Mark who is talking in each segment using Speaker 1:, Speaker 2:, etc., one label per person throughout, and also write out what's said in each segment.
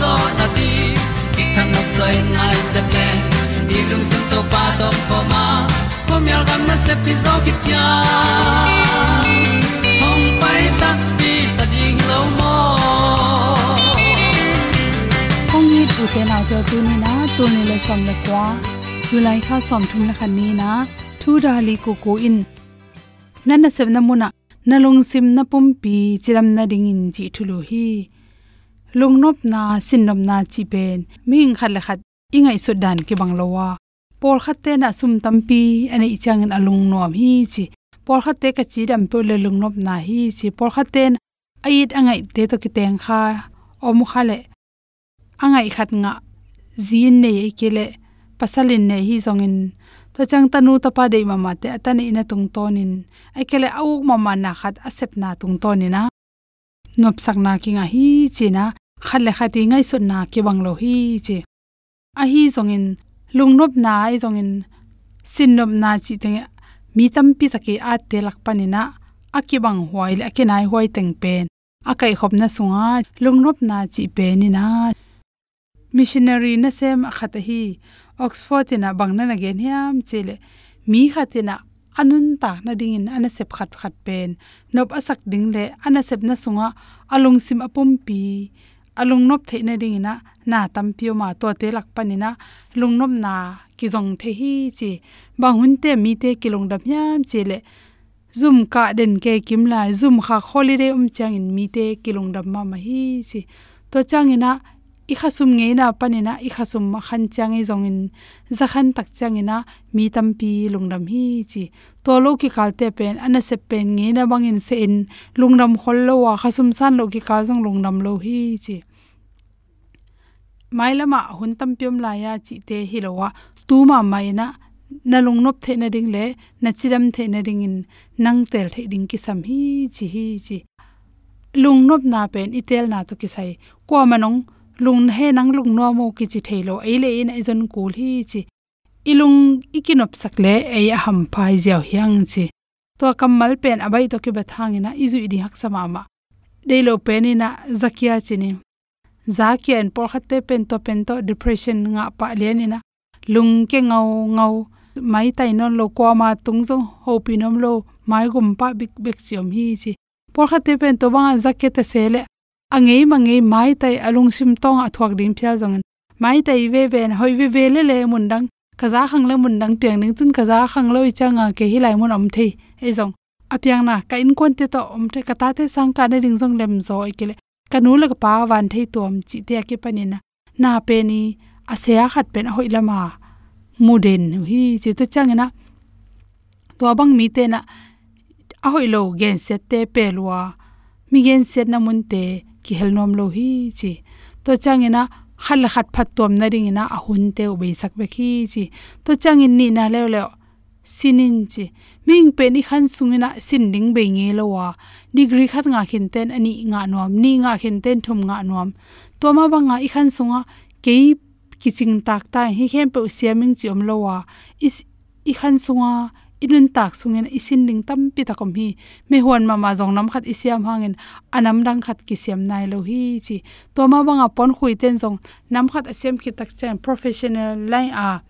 Speaker 1: zo na ti ki kan nok sai nai se ple ni lung sun to pa to pa ma. Ko myal gam na se pi zo ki tia hom pai ta ti ta ding lo mo
Speaker 2: kong ni tu te na jo tu ni na tu ni le som le kwa july kha som thum na khan ni na thu da li ku ku in. Nan na sem na muna na lung sim na pum pi chiram na ding in chi thulu hi lung nop na sin nop na chi pen ming khat le khat ingai su dan ki bang lowa por khat te na sum tampi ani ichang in alung nom hi chi. Por khat te ka chi dam pe le lung nop na hi chi. Por khat ten ait angai te to ki teng kha. Om khale angai khat nga zin ne ye kele pasalin ne hi zongin. To chang tanu ta pa de mama te atane ina tung tonin. Ai kele au mama na khat asep na tung tonina nop sak na ki nga hi china khale khati ngai su na ki banglo hi chi. A hi zongin lungnop na ai zongin sinnop na chi te mi tam pi taki a te lak panina akibang huai le akinai huai teng pen. Akai khop na sunga lungnop na chi pe ni na. Missionary na sem khata hi oxford ina bangna na gen hiam chele mi khatina anun tak na ding in ana sep khat khat pen. Nop asak ding le ana sep na sunga alung sim apum pi alung nop the na ding na na tam pio ma to te lak panina lung nop na ki jong the hi chi, ba hun te mi te kilong dam yam che le. Zoom ka den ke kim la zoom kha holiday um chang in mi te kilong dam ma ma hi chi. To chang ina i khasum ngei na panina i khasum ma khan changi zongin in za khan tak chang na, mi tampi pi hi chi to lo ki kalte pen ana se pen ngei na bangin se in lungram khol lo wa khasum san lo ki ka jong lungram lo hi chi mailama hun tampiom la ya chi te hi lo wa tu ma mai na na lung nop the na ding le na chiram the na ding in nang tel the ding ki sam hi chi hi chi lung nop na pen itel na to ki sai ko manong lung he nang lung no mo ki chi thailo eile in aizon kul hi chi. Ilung ikinop sakle ei ham phai jaw hyang chi. To kamal pen abai to ki bathangina izu idi hak sama ma. Deilo penina zakia chini zakia en por khatte pen to pen to depression nga pa lenina lung ke ngau ngau. Mai tai non lo kwa ma tung zo. Pinom lo mai gum pa bik big chiom hi chi. Por khatte pen to banga zakete sele angei mangei mai tai alung sim tong a ding phya zong mai tai ve ve hoi ve ve le le mun dang kaza khang le mun dang piang ning tun kaza khang loi changa ke hi lai mun om thei e zong apiang na ka in kon te to om te kata te sang ka ne ding zong lem zo ikele kanu la pa wan thei tom chi te ke panina na pe ni asea khat pen hoi lama muden hi chi to changena to bang mi te na a lo gen set te pe mi gen set na mun te ki helnom lo hi chi. To changena khal khat phat tom na ring ina ahun te ubei sak be khi chi. To changin ni na le le sinin chi. Ming pe ni khan sungina sin ding be nge lo wa. Degree khat nga khin ten ani nga nom ni nga khin ten thum nga nom to ma ba nga i khan sunga ke kiching tak ta hi khem pe siaming chi om lo wa. Is i khan sunga inun tak sungen isin ding tam pi takom hi. Me huan ma ma jong nam khat isiam hangin anam dang khat ki siam nai lo hi chi. To ma banga pon khui ten jong nam khat asiam ki tak chen professional lai a.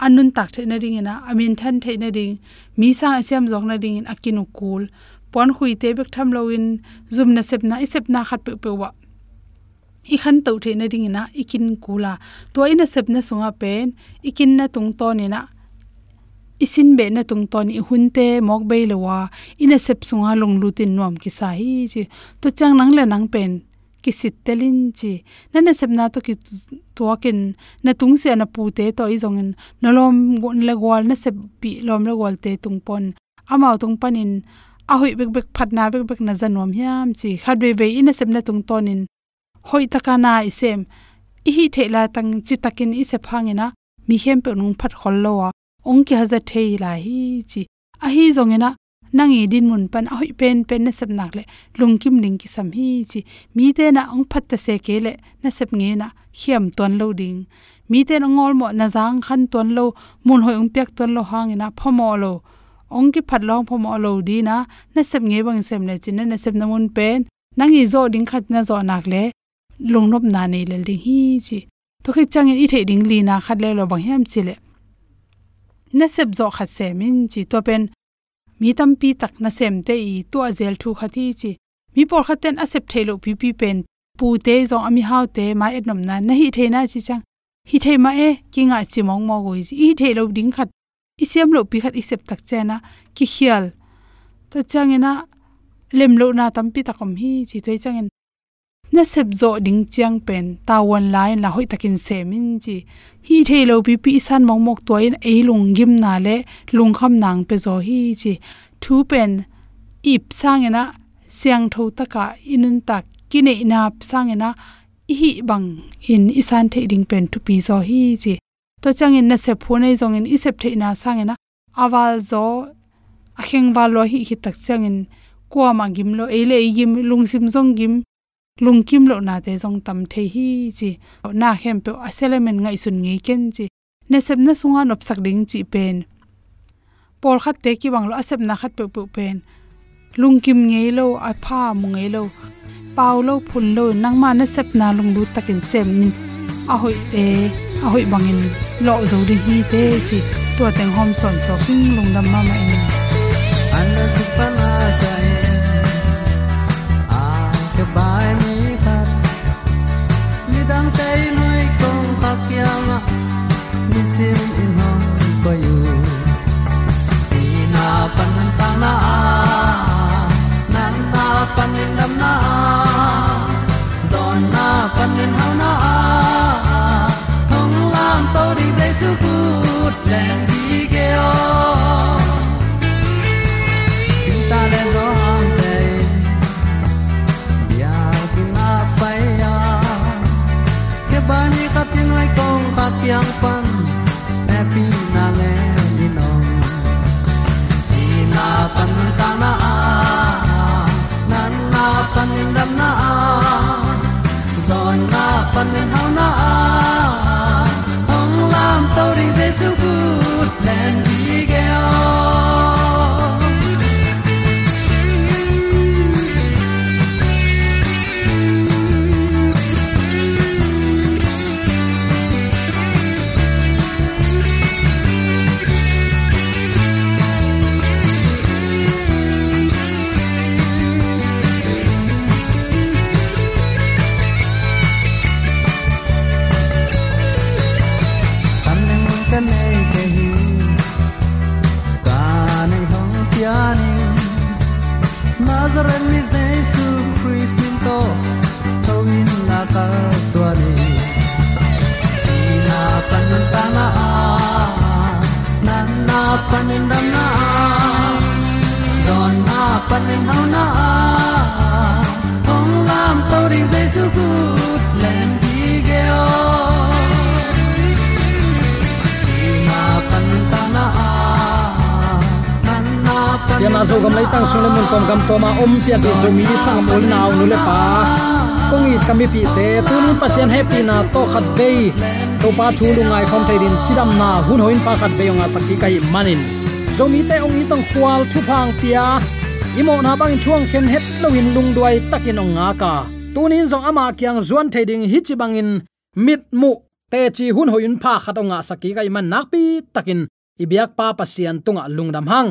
Speaker 2: Anun tak the na ring ina. Amin than the na ring mi sa asiam jong na ring in akinu kul. Pon khui te bek tham lo in. Zum na sep na isep na khat pe pe wa. I khan to the na ring ina. Ikin kula. To ina sep na sunga pen. Ikin na tung to ni na isin be na tung ton i hunte mok be lewa ina sep sunga long lutin nom ki sa hi chi. To chang nang le nang pen. Ki sit telin chi. Na na sep na to ki to ken na tung se na pu te to i zong in. Na lom gon le gol na sep pi lom le gol te tung pon. Amao tung panin a hoi bek bek phat na bek bek na zanom hiam chi. Khat be be ina sep na tung tonin hoi takana isem i hi thela tang chi takin i se phangena mi hem pe nung phat khol lo wa ong ki haza thei la hi chi. A hi zongena nangi e din mun pan a hoi pen pen na sep nak le lungkim ning ki sam hi chi. Mi te na ong phat ta se ke le na sep nge na hiam ton lo ding. Mi te na ngol mo na jang khan ton lo, mun hoi ong pek ton lo hang ina phomo lo. Ong ki phat long phomo lo di na na sep nge bang sem le chin na sep na mun pen. Nangi e zo ding khat na zo nak le lungnop na nei le ding hi chi. To khi chang e i the ding li na khat le lo bang hem chi le na sep zo kha semin chi to pen. Mi tam pi tak na sem te i to azel thu khathi chi. Mi por khaten a sep thelo pi pi pen. Pu te zo ami hau te ma et nom na. Na hi the na chi chang. Hi the ma e ki nga chi mong mo goi i the lo ding khat. I sem lo pi khat i sep tak chena ki khial. Ta chang changena lem lo na tam pi takom hi chi toi changen na sep zo ding chiang pen tawon lai la hoi takin semin chi. Hi thelo bi pi san mong mok toin e lung gim na le lung kham nang pe zo hi chi. Thu pen ip sangena siang tho taka inun tak kine sang na hi bang in isan the ding pen tu pi zo hi chi. To changin na se phone zong in isep the na sang ena awal zo, akheng wa lo hi hi tak changin kwa ma gim lo ele gim, lung sim zong gim lungkim lo na te jong tam the hi chi na hem pe aselemen ngai sun nge ken chi ne sep na sunga nop sak ding chi pen. Pol khat te ki bang lo asep na khat pe pe pen. Lungkim nge lo a pha mu nge lo. Pau lo, phun lo, nang ma na sep na lung lu takin sem nin. A hoi te a hoi bangin lo zo di hi te chi
Speaker 1: tua teng hom son so king lungdam ma ma ina
Speaker 3: toma om pia di zomi sang mol naw nu le pa. Kongi kami pi te tunin pasien happy na to khat ve to pa thu lu ngai khom thai din chidam na hun hoin pa khat ve yonga sakhi kai manin. Zomi te ong i tong khwal thu phang pia imo na bang thuang khen het loin lung duai takin ong nga ka. Tunin zong ama kyang zuan thai ding hi chi bangin mit mu te chi hun hoin pa khatonga sakhi kai man nak pi takin. Ibiak pa pasian tunga lungdam hang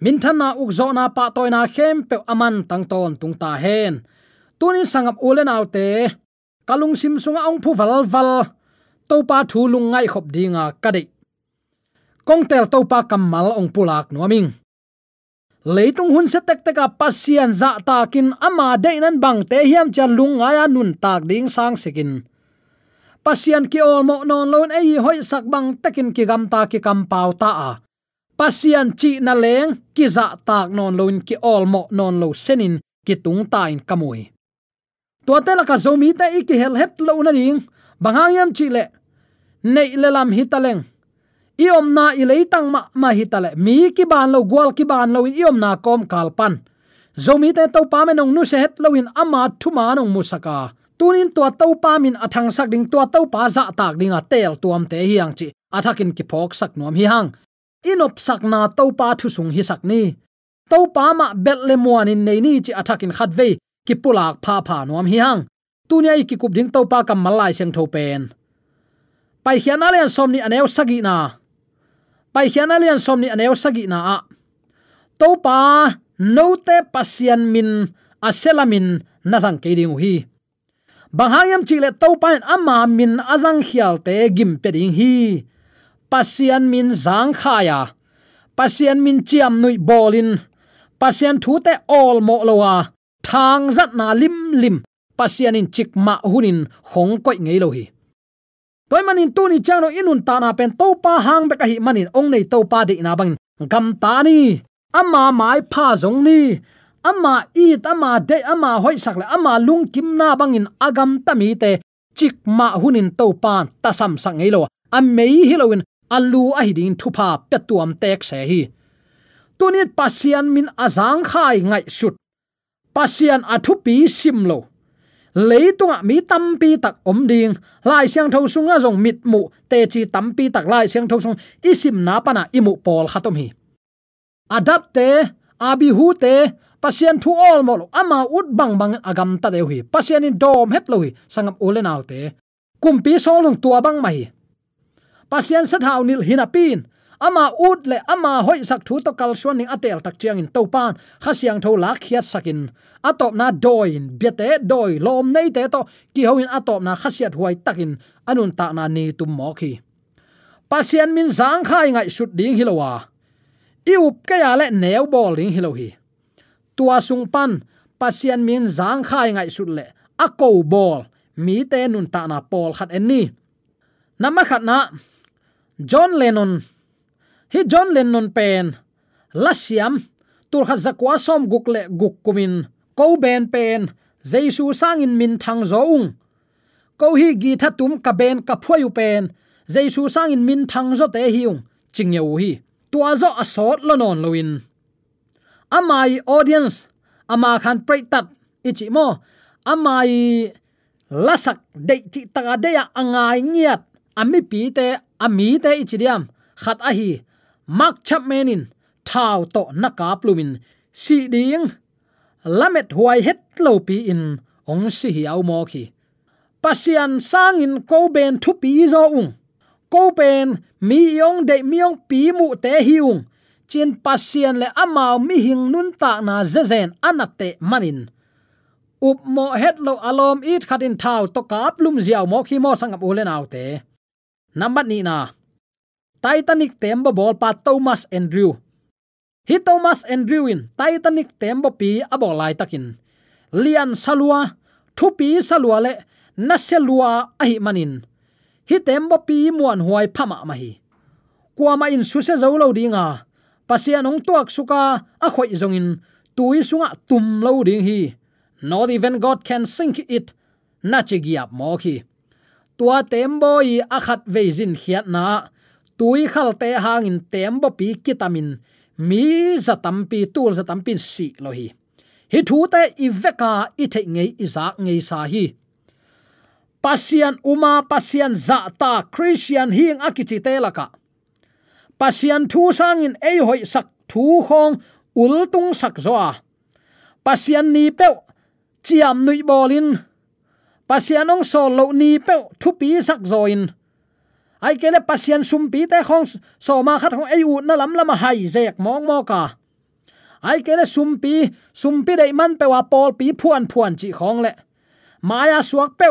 Speaker 3: min than na uk zo na pa toy na khem pe aman tang ton tung ta hen. Tunin sangap ulen autte kalung sim sunga ong phu val val to pa thu lung ngai khop dinga kadai kong tel to pa kamal ong pulak nuaming leitung hun se tek teka pasian za takin ama de nan bang te hiam cha lung ya nun tak ding sang sekin. Pasian ki ol mo non lon ei hoi sak bang takin ki gam ta ki kam pau ta a pasian chi na leng, ki za tak non loin, ki all mo non lo senin, ki tung ta in kamui to te la ka zomi ta ik hel het lo na ding banghayam chi le, nei le lam hitaleng iom na i leitang ma ma hitale mi ki ban lo, gwal ki ban lo iom na kom kalpan zomi te to pa me nong nu se het lo in ama thuma nong musaka tunin tua to pa min athang sak ding, tua to pa za tak ding a tel tuam te hiang chi. Athakin ki phok sak nuam hi hang inop sakna na pa thu sung hi sakni topa pa ma bet muan in nei ni chi athakin khat ve ki pulak pha pha nom hi hang. Tunia ki kup ding topa kam malai seng tho pen. Pai hian alian somni aneu sagi na. Pai hian alian somni aneu sagi na a. Topa no te pasian min aselamin nazang ke ding hi. Banghayam chile topa an ama min azang hial te gim pe ding hi pasian min zang khaya à. pasian min chiam nui bolin. Pasian thu te all mo lowa à. thang zat na lim lim. Pasian in chik ma hunin khong koi ngei lo hi. Toy manin tu ni chano inun ta na pen to pa hang be ka hi manin ong nei to pa de na bang. Gam ta ni. Ama mai pha zong ni. Ama i ama de, ama hoi sak le, ama lung kim na bangin agam tami te. Chik ma hunin to pan ta sam sang ngei lo. A mei hilowin alu a hi ding thupa petuam tek se hi. Tunit pasian min azang khai ngai sut. Pasian athu pi simlo leitunga mi tampi tak om ding. Lai siang tho sunga jong mit mu. Te chi tampi tak lai siang tho sung. Isim na pana imu pol khatom hi. Adap te, abi hu te, pasian thu all mo ama ut bang bang agam ta deu hi. Pasian in dom het lo hi. Sangam ole naw te. Kumpi sol tung tua bang mai pasian sa thau nil hina pin. Ama ut le ama hoi sak thu to kal suan ning atel tak chiang in to pan. Kha siang tho lak khiat sakin atop na doin biate doi lom nei te to. Ki hoin atop na khasiat huai takin anun ta na ni tum mo khi. Pasian min zang khai ngai sut ding hilowa iup ka ya le neu bol ding hilo hi tua sung pan pasian min zang khai ngai sut le akou bol mi te nun ta na pol khat en ni. Namma khat na john lennon. Hi john lennon pen. La siam tur khat zakwa som guk le guk kumin. Ko ben pen. Jesu sang in min thang zoung. Ko hi gi tha tum ka ben ka phoi pen. Jesu sang in min thang zo te hiung. Ching yeu hi. Tua zo asot lo non loin amai audience. Ama khan pray tat. Ichi mo. Amai lasak de chi ta de ya angai ngiat ami pi te ami te ichiliam khat a hi mak chap menin thao to naka plumin si ding, lamet huai het lo pi in, ong si hi au mo khi. Pasian sangin ko ben thu pi zo ung. Ko ben mi yong de mi yong pi mu te hiung chin pasian le amao mi hing nun ta na zezen anate manin. Up mo het lo alom it khatin thau to kap lum ziaw mo khi mo ule ulen autte number ni na. Titanic tembo bol pa thomas andrew. Hi thomas andrew in titanic tembo pi abo lai takin. Lian salua, thupi salua le na selua ahi manin. Hi tembo pi muan huai phama ma hi kwama in su se zo dinga pasian ong tuak suka a khoi zongin tui sunga tum lo ding hi. Not even god can sink it. Na che giap mo khi tua tembo i akhat veizin khiat na. Tui khal te hangin tembo pi kitamin. Mi zatampi tul zatam pin si lo hi. Thu te iveka i the ngei izak ngei sa hi. Pasian uma, pasian za ta christian hing akichi telaka pasian thu sangin ei hoi sak thu khong ul tung sak zoa. Pasian ni pe chiam nui bolin pasianong so lo ni pe thu pi sak zoin. Ai kele pasian sum pi te khong so ma khat khong ei u na lam lama hai zek mong mo ka. Ai kele sum pi sum pi dei man pe wa pol pi phuan phuan chi khong le. Maya suak pe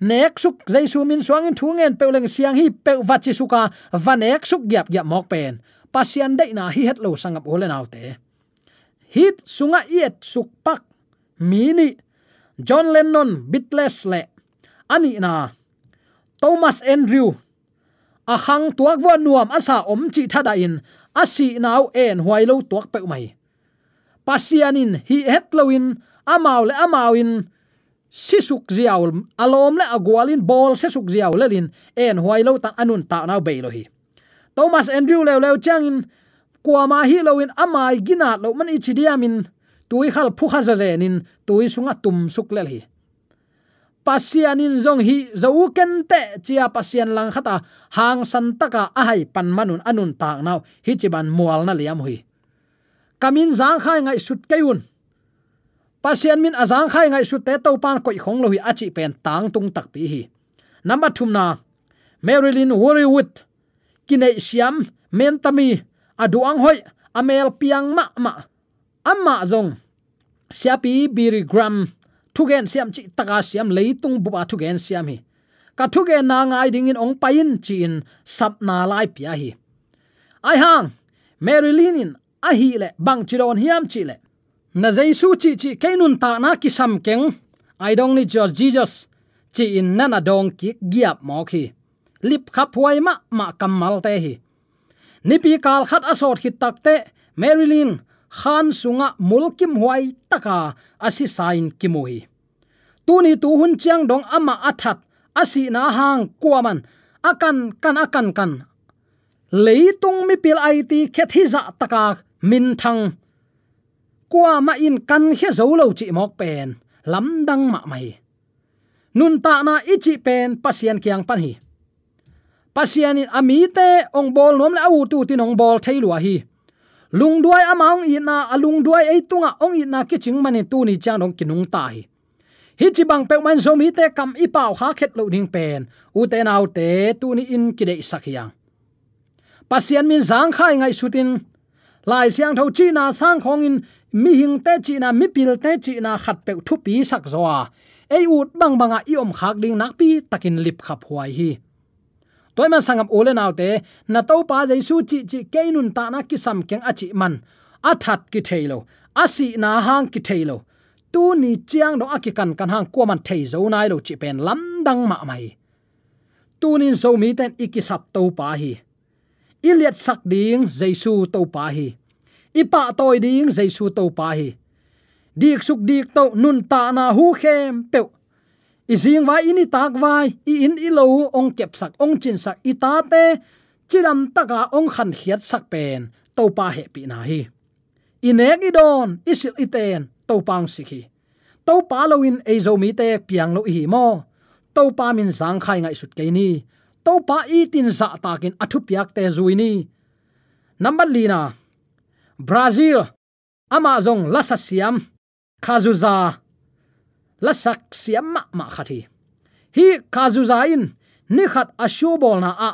Speaker 3: nek suk jaisu min suang in thungen peuleng siang hi pe vachi suka vanek suk gyap gyap mok pen. Pasian dei na hi het lo sangap ole naute hit sunga iet suk pak mini john lennon bitless le ani na. Thomas andrew. A hang tuak wa nuam asa om chi thada in. Asi nau en huai lo tuak pe mai. Pasianin hi het loin amau le amawin si suk ziaw alom le agwalin bol sisuk ziaw lelin en huai lo ta anun ta nau be lo hi. Thomas andrew le le changin kwama hi loin amai gina lo man ichidiamin diamin tui khal phu kha za zenin tui sunga tum suk le hi pasianin zong hi zo ken te, chia pasian lang khata, hang san taka ahai pan manun anun ta nau, hi chiban mual na liam hui. Kamin zang khai ngai sut kayun pasian min azang khai ngai sut te to pan koi khong lo hi achi pen tang tung tak pi hi. Number thum na, marilyn worrywood kine siam, mentami, aduang hoi, amel piang ma ma amma zong, siapi birigram thugen siam chi taka siam leitung buba thugen siam hi. Ka thugen na ngai ding in ong pain chin sap na lai pia hi. Ai hang marilyn in, a hi le, bang chiron hiam chi le. Na jaisu chi chi kainun ta na ki sam keng. I don't need your jesus, chi in nana dong ki giap mo khi lip khap huai ma ma kamal te hi. Nipi kal khat asot khit takte marilyn khan sunga mulkim huai taka asi sain kimui tuni tu hun chiang dong ama athat asi na hang kuaman akan kan akan kan. Leitung mi pil ai ti khet za taka min thang. Kwa ma in kan he zo lo chi mok pen lam dang ma mai. Nun ta na ichi pen pasian kyang pan hi. Pasian in amite ong bol nom la u tu tin ong bol thailua hi lung duai amang i na alung duai ei tunga ong ina na mani tu ni chang dong kinung ta hi. Hi chi bang pe man zomi te kam i pau kha khet lo ding pen. U te nau te tu ni in ki dei sak hiang. Pasian min zang khai ngai sutin lai siang tho chi na sang khong in, mi hing te chi na, mi pil te chi na khat pe thu pi sak zoa ei ut bang banga i om khak ding nak pi takin lip khap huai hi toy man sangam ole naw te, na to pa jaisu chi chi keinun ta na ki sam keng achi man. Athat ki thailo asi na hang ki thailo tu ni chiang do akikan kan hang ko man thei zo nai lo chi pen lam dang ma mai. Tu ni zo mi ten ikisap to pa hi. Iliat sak ding jaisu to pa hi. Ipa toy ding jaisu to pa hi. Dik suk dik to nun ta na hu khem pe izing vai ini tak vai, i in, i lo, ong kep sak, ong chin sak, i ta te, chiram taka ong khan hiat sak pen to pa he pi na hi. Inek i don isil iten to pang sikhi to pa lo in e zo mi te piang lo hi mo. To pa min zang khai ngai sut ke ni. To pa i tin za takin athu piak te zui ni. Number lina brazil. Amazon lasa siam la sak siam ma ma khathi hi khazuza in ni khat ashu bol na a.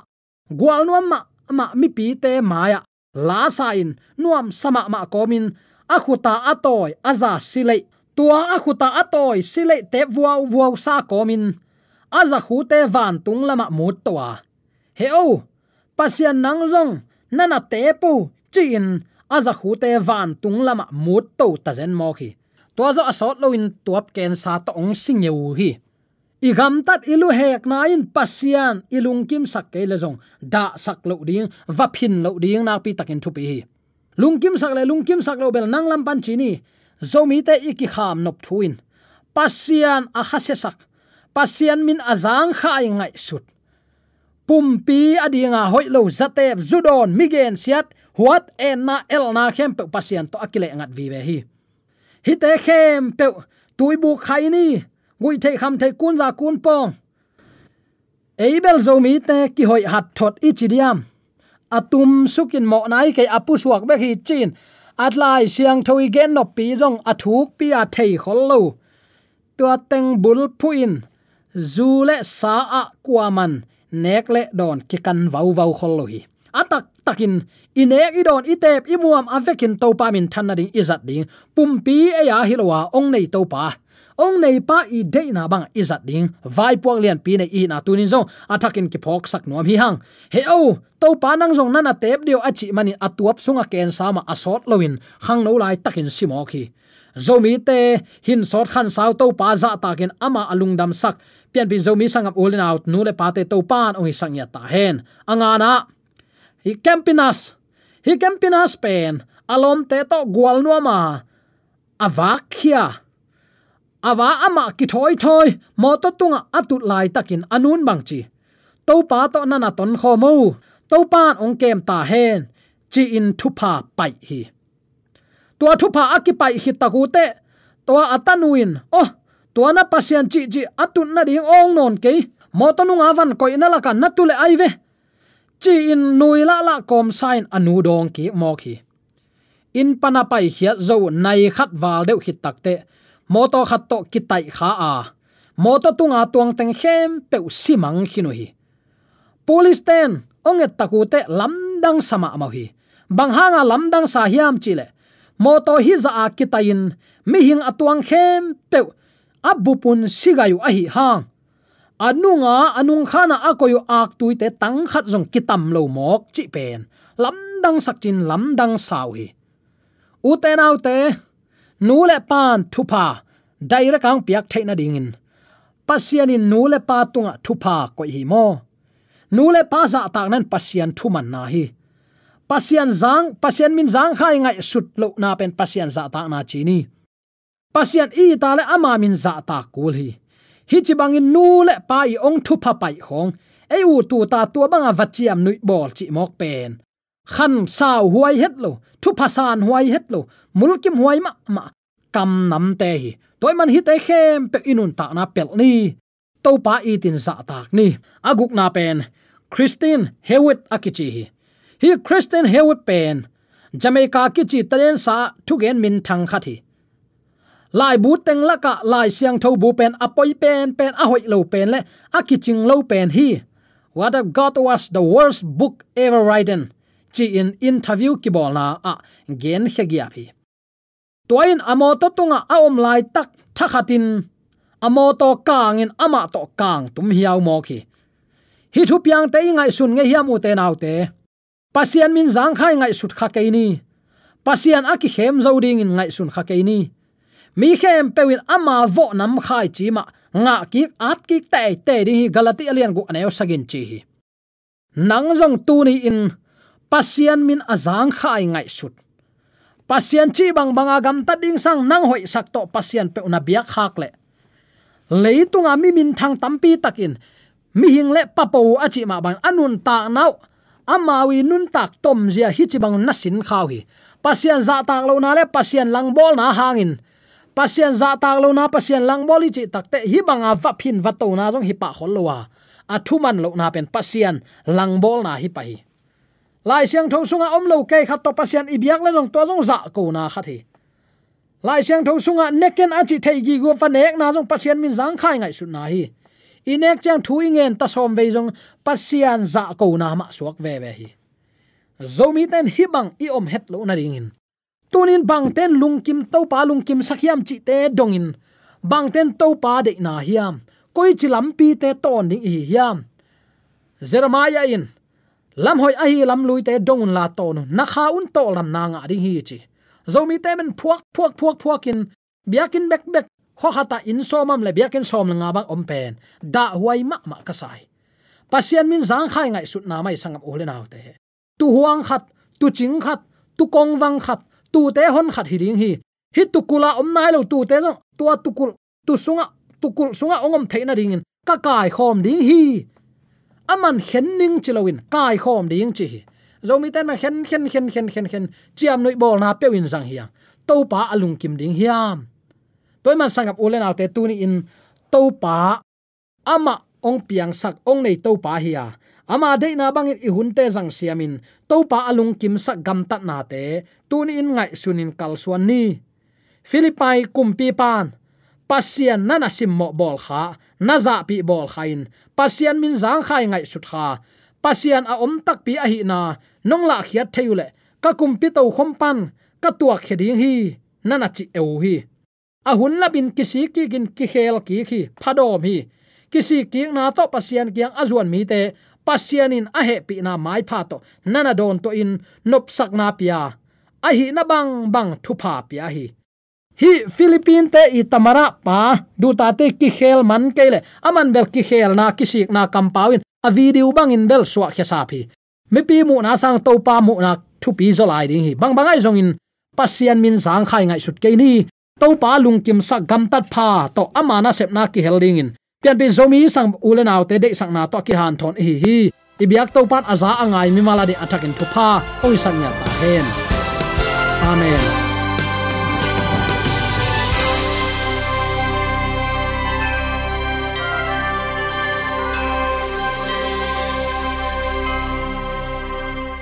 Speaker 3: Gwal nuam ma ma mi pi te maya la sa in nuam sama ma komin. Akhuta atoy aza silei. Tua akhuta atoy silei te vua vua sa komin. Aza khu te van tung lama mut towa he o, pasian nang zong, nana te pu chin aza khu te van tung lama mut to ta zen mo khi to zo asot lo in tuap ken sa to ong sing yeu hi. I gam tat ilu hek na in pasian ilung kim sak ke le zong. Da sak lo ding va phin lo ding na pi takin thu pi hi. Lung kim sak le, lung kim sak lo bel nang lam pan chi ni. Zomi te iki kham nop thuin pasian a hase sak. Pasian min azang khai ngai sut. Pumpi adinga hoilo zatep zudon migen siat, huat en na el na khem pe pasian to akile ngat vi ve hi hi te khem pe tui bu khai ni ngui thei kham thei kun za kun pong. Eibel zo mi te ki hoi hat thot ichidiam atum sukin mo nai ke apu suak be hi chin. Atlai siang thoi gen no pi jong athuk pi a thei khol lo tua teng bul phuin zu le sa a kwaman nek le don ki kan vau vau khol lo hi atak takin inek idon itep imuam avekin topa min thanna ding izat ding. Pumpi e ya hilwa ong nei topa ong nei pa i de na bang izat ding. Vai puak lian pi nei i na tunin zong. Atakin ki phok sak nuam hi hang. He o to pa nang zong nana tep dio achi mani atuap sunga ken sama asot lowin. Hang no lai takin simo khi zomi te, hin sort khan sau to pa za takin ama alung dam sak. Pian pi zomi sangam ulin out, nu le pa te to pan ong sang ya ta hen. Angana hi campinas hi campinas pen. Alom te to gwal nu ma avakhia awa ama ki thoi thoi. Mo to tunga atut lai takin anun bang chi. To pa to na na ton kho mo. To pan ong kem ta hen. Chi in thupa pai hi. Tua thupa akipai hi taku te. Tua atanuin. Oh tua na pasian chi chi atun na ding ong non ke. Mo to nu nga van koi ina la kan na tu le ai ve chi in nui la la kom sign anu dong ki mo khi in pana pai hiat zo nai khat wal deu hit takte moto khat to kitai kha a. Moto tunga tuang teng hem pe simang khinu hi. Police ten, onget takute lamdang sama ma hi. Bang hanga lamdang sa hiam chile moto hi za a kitain mi hing atuang hem pe abupun sigayu ahi hang anunga anung khana akoyu ak tuite tang khat jong kitam lo mok chi pen. Lamdang sakchin lamdang sawi e. uten autte nule pan thupa daira kang piak theina dingin pasiani in. Pa tunga thupa ko hi mo. Nule pa za tak nan pasian thuman na hi. Pasian zang, pasian min zang khai ngai sut lo na pen pasian za tak na chi ni. Pasian i ta le ama min za ta kul hi. Hi chi bangin nu le pa i ong thu pha pai hong ei u tu ta tu banga vachiam nui bol chi mok pen khan sao huai het lo thu pha san huai het lo mulkim huai ma ma kam nam te hi toy man hi te khem pe inun ta na pel ni to pa i tin za tak ni aguk na pen christine hewit akichi hi hi christine hewitt pen jamaica kichi taren sa thugen min thang khathi lai bu teng laka lai siang tho bu pen apoi pen pen a hoi lo pen le, a kiching lo pen hi. What if god was the worst book ever written. Chi in interview ki bol na, a gen khegia phi. Toin amo to tunga a om lai tak thakhatin amo to kangin ama to kang tum hiaw mo khi. Hi thu piang te ngai sun nge hiam u te nau te. Pasian min zang khai ngai sut kha ke ni. Pasian aki khem zo ding in ngai sun kha ke ni mi khem pewin ama vo nam khai chi ma, nga ki at ki te te ding hi galati alian gu aneo sagin chi hi. Nang jong tu ni in pasian min azang khai ngai sut. Pasian chi bang banga gam ta ding sang nang hoi sak to pasian pe una biak khak le. Leitunga mi min thang tampi takin mi hing le papo achi ma bang anun ta nau amawi nun tak tom zia hi chi bang nasin khawi pasian za tak lo na le pasian lang bol na hangin pasien za tak lo na pasien lang boli chi takte hi banga va phin va to na jong hi pa khol lo wa a thu man lo na pen pasien lang bol na hi pa hi. Lai siang thong sunga om lo ke khat to pasian ibyak le jong to jong za ko na kha thi. Lai siang thong sunga neken a chi thei gi go fa nek na jong pasien min jang khai ngai su na hi. Inek chang thu ingen ta som ve jong pasien za ko na ma suak ve ve hi. Zomi ten hi bang i om het lo na ringin tunin bangten lungkim topa lungkim sakhiam chi te dongin bangten topa de na hiam. Koi chi lampi te ton ding hi hiam. Jeremiah in. Lam hoi a hi lam lui te dongun la ton. Na kha un to lam na nga ding hi chi. Zomi te men phuak phuak phuak phuak in. Biakin bek bek. Kho khata in somam le biakin som nga bang om pen. Da huai ma ma ka sai. Pasian min zang khai ngai sut na mai sangam ole naw te. Tu huang khat, tu ching khat, tu kong wang khat tu te hon khat hi ding hi. Hi tu kula om nai lo tu te zo. Tua tu kul tu sunga tu kul sunga ongom theina ding in. Ka kai khom ding hi. Aman khen ning chilowin kai khom ding chi zomi ten ma khen khen khen khen khen khen. Chiam noi bol na pewin sang hiang to pa alung kim ding hiam toy man sangap ulen autte tuni in. To pa ama ong piang sak ong nei to pa hiya ama de na bangin i hunte jang siamin, topa alung kim sak gam tat na te tuni in ngai sunin kal suan ni. Philippai kumpi pan pasian nana simmo bol kha naza pi bol khain pasian min zang khai ngai sut kha. Pasian a om tak pi a hi na, nong la khiat theule ka kumpi to khom pan, ka tuak kheding hi, nana chi eu hi. A hun la bin kisi ki gin ki khel ki khi phadom hi. Kisi ki na to pasian kyang azuan mi te pasian in a he pi na mai pha to. Nana don to in nop sak na pia. A hi na bang bang thu pha pia hi. Hi, philippine te i tamara pa. Du ta te ki khel man ke le. Aman bel ki khel na kisik na kampawin a video bang in bel swa khe sa phi. Pi mu na sang to pa mu na thu pi zo lai ding hi. Bang bangai zong in pasian min sang khai ngai sut ke ni. To pa lung kim sa gam tat pha to. Amana sep na ki helding in pian pi zomi sang ulen aw te de sang na to ki han thon hi hi. Ibiak to pan aza angai mi mala de atakin thu pha oi sang ya ta hen amen.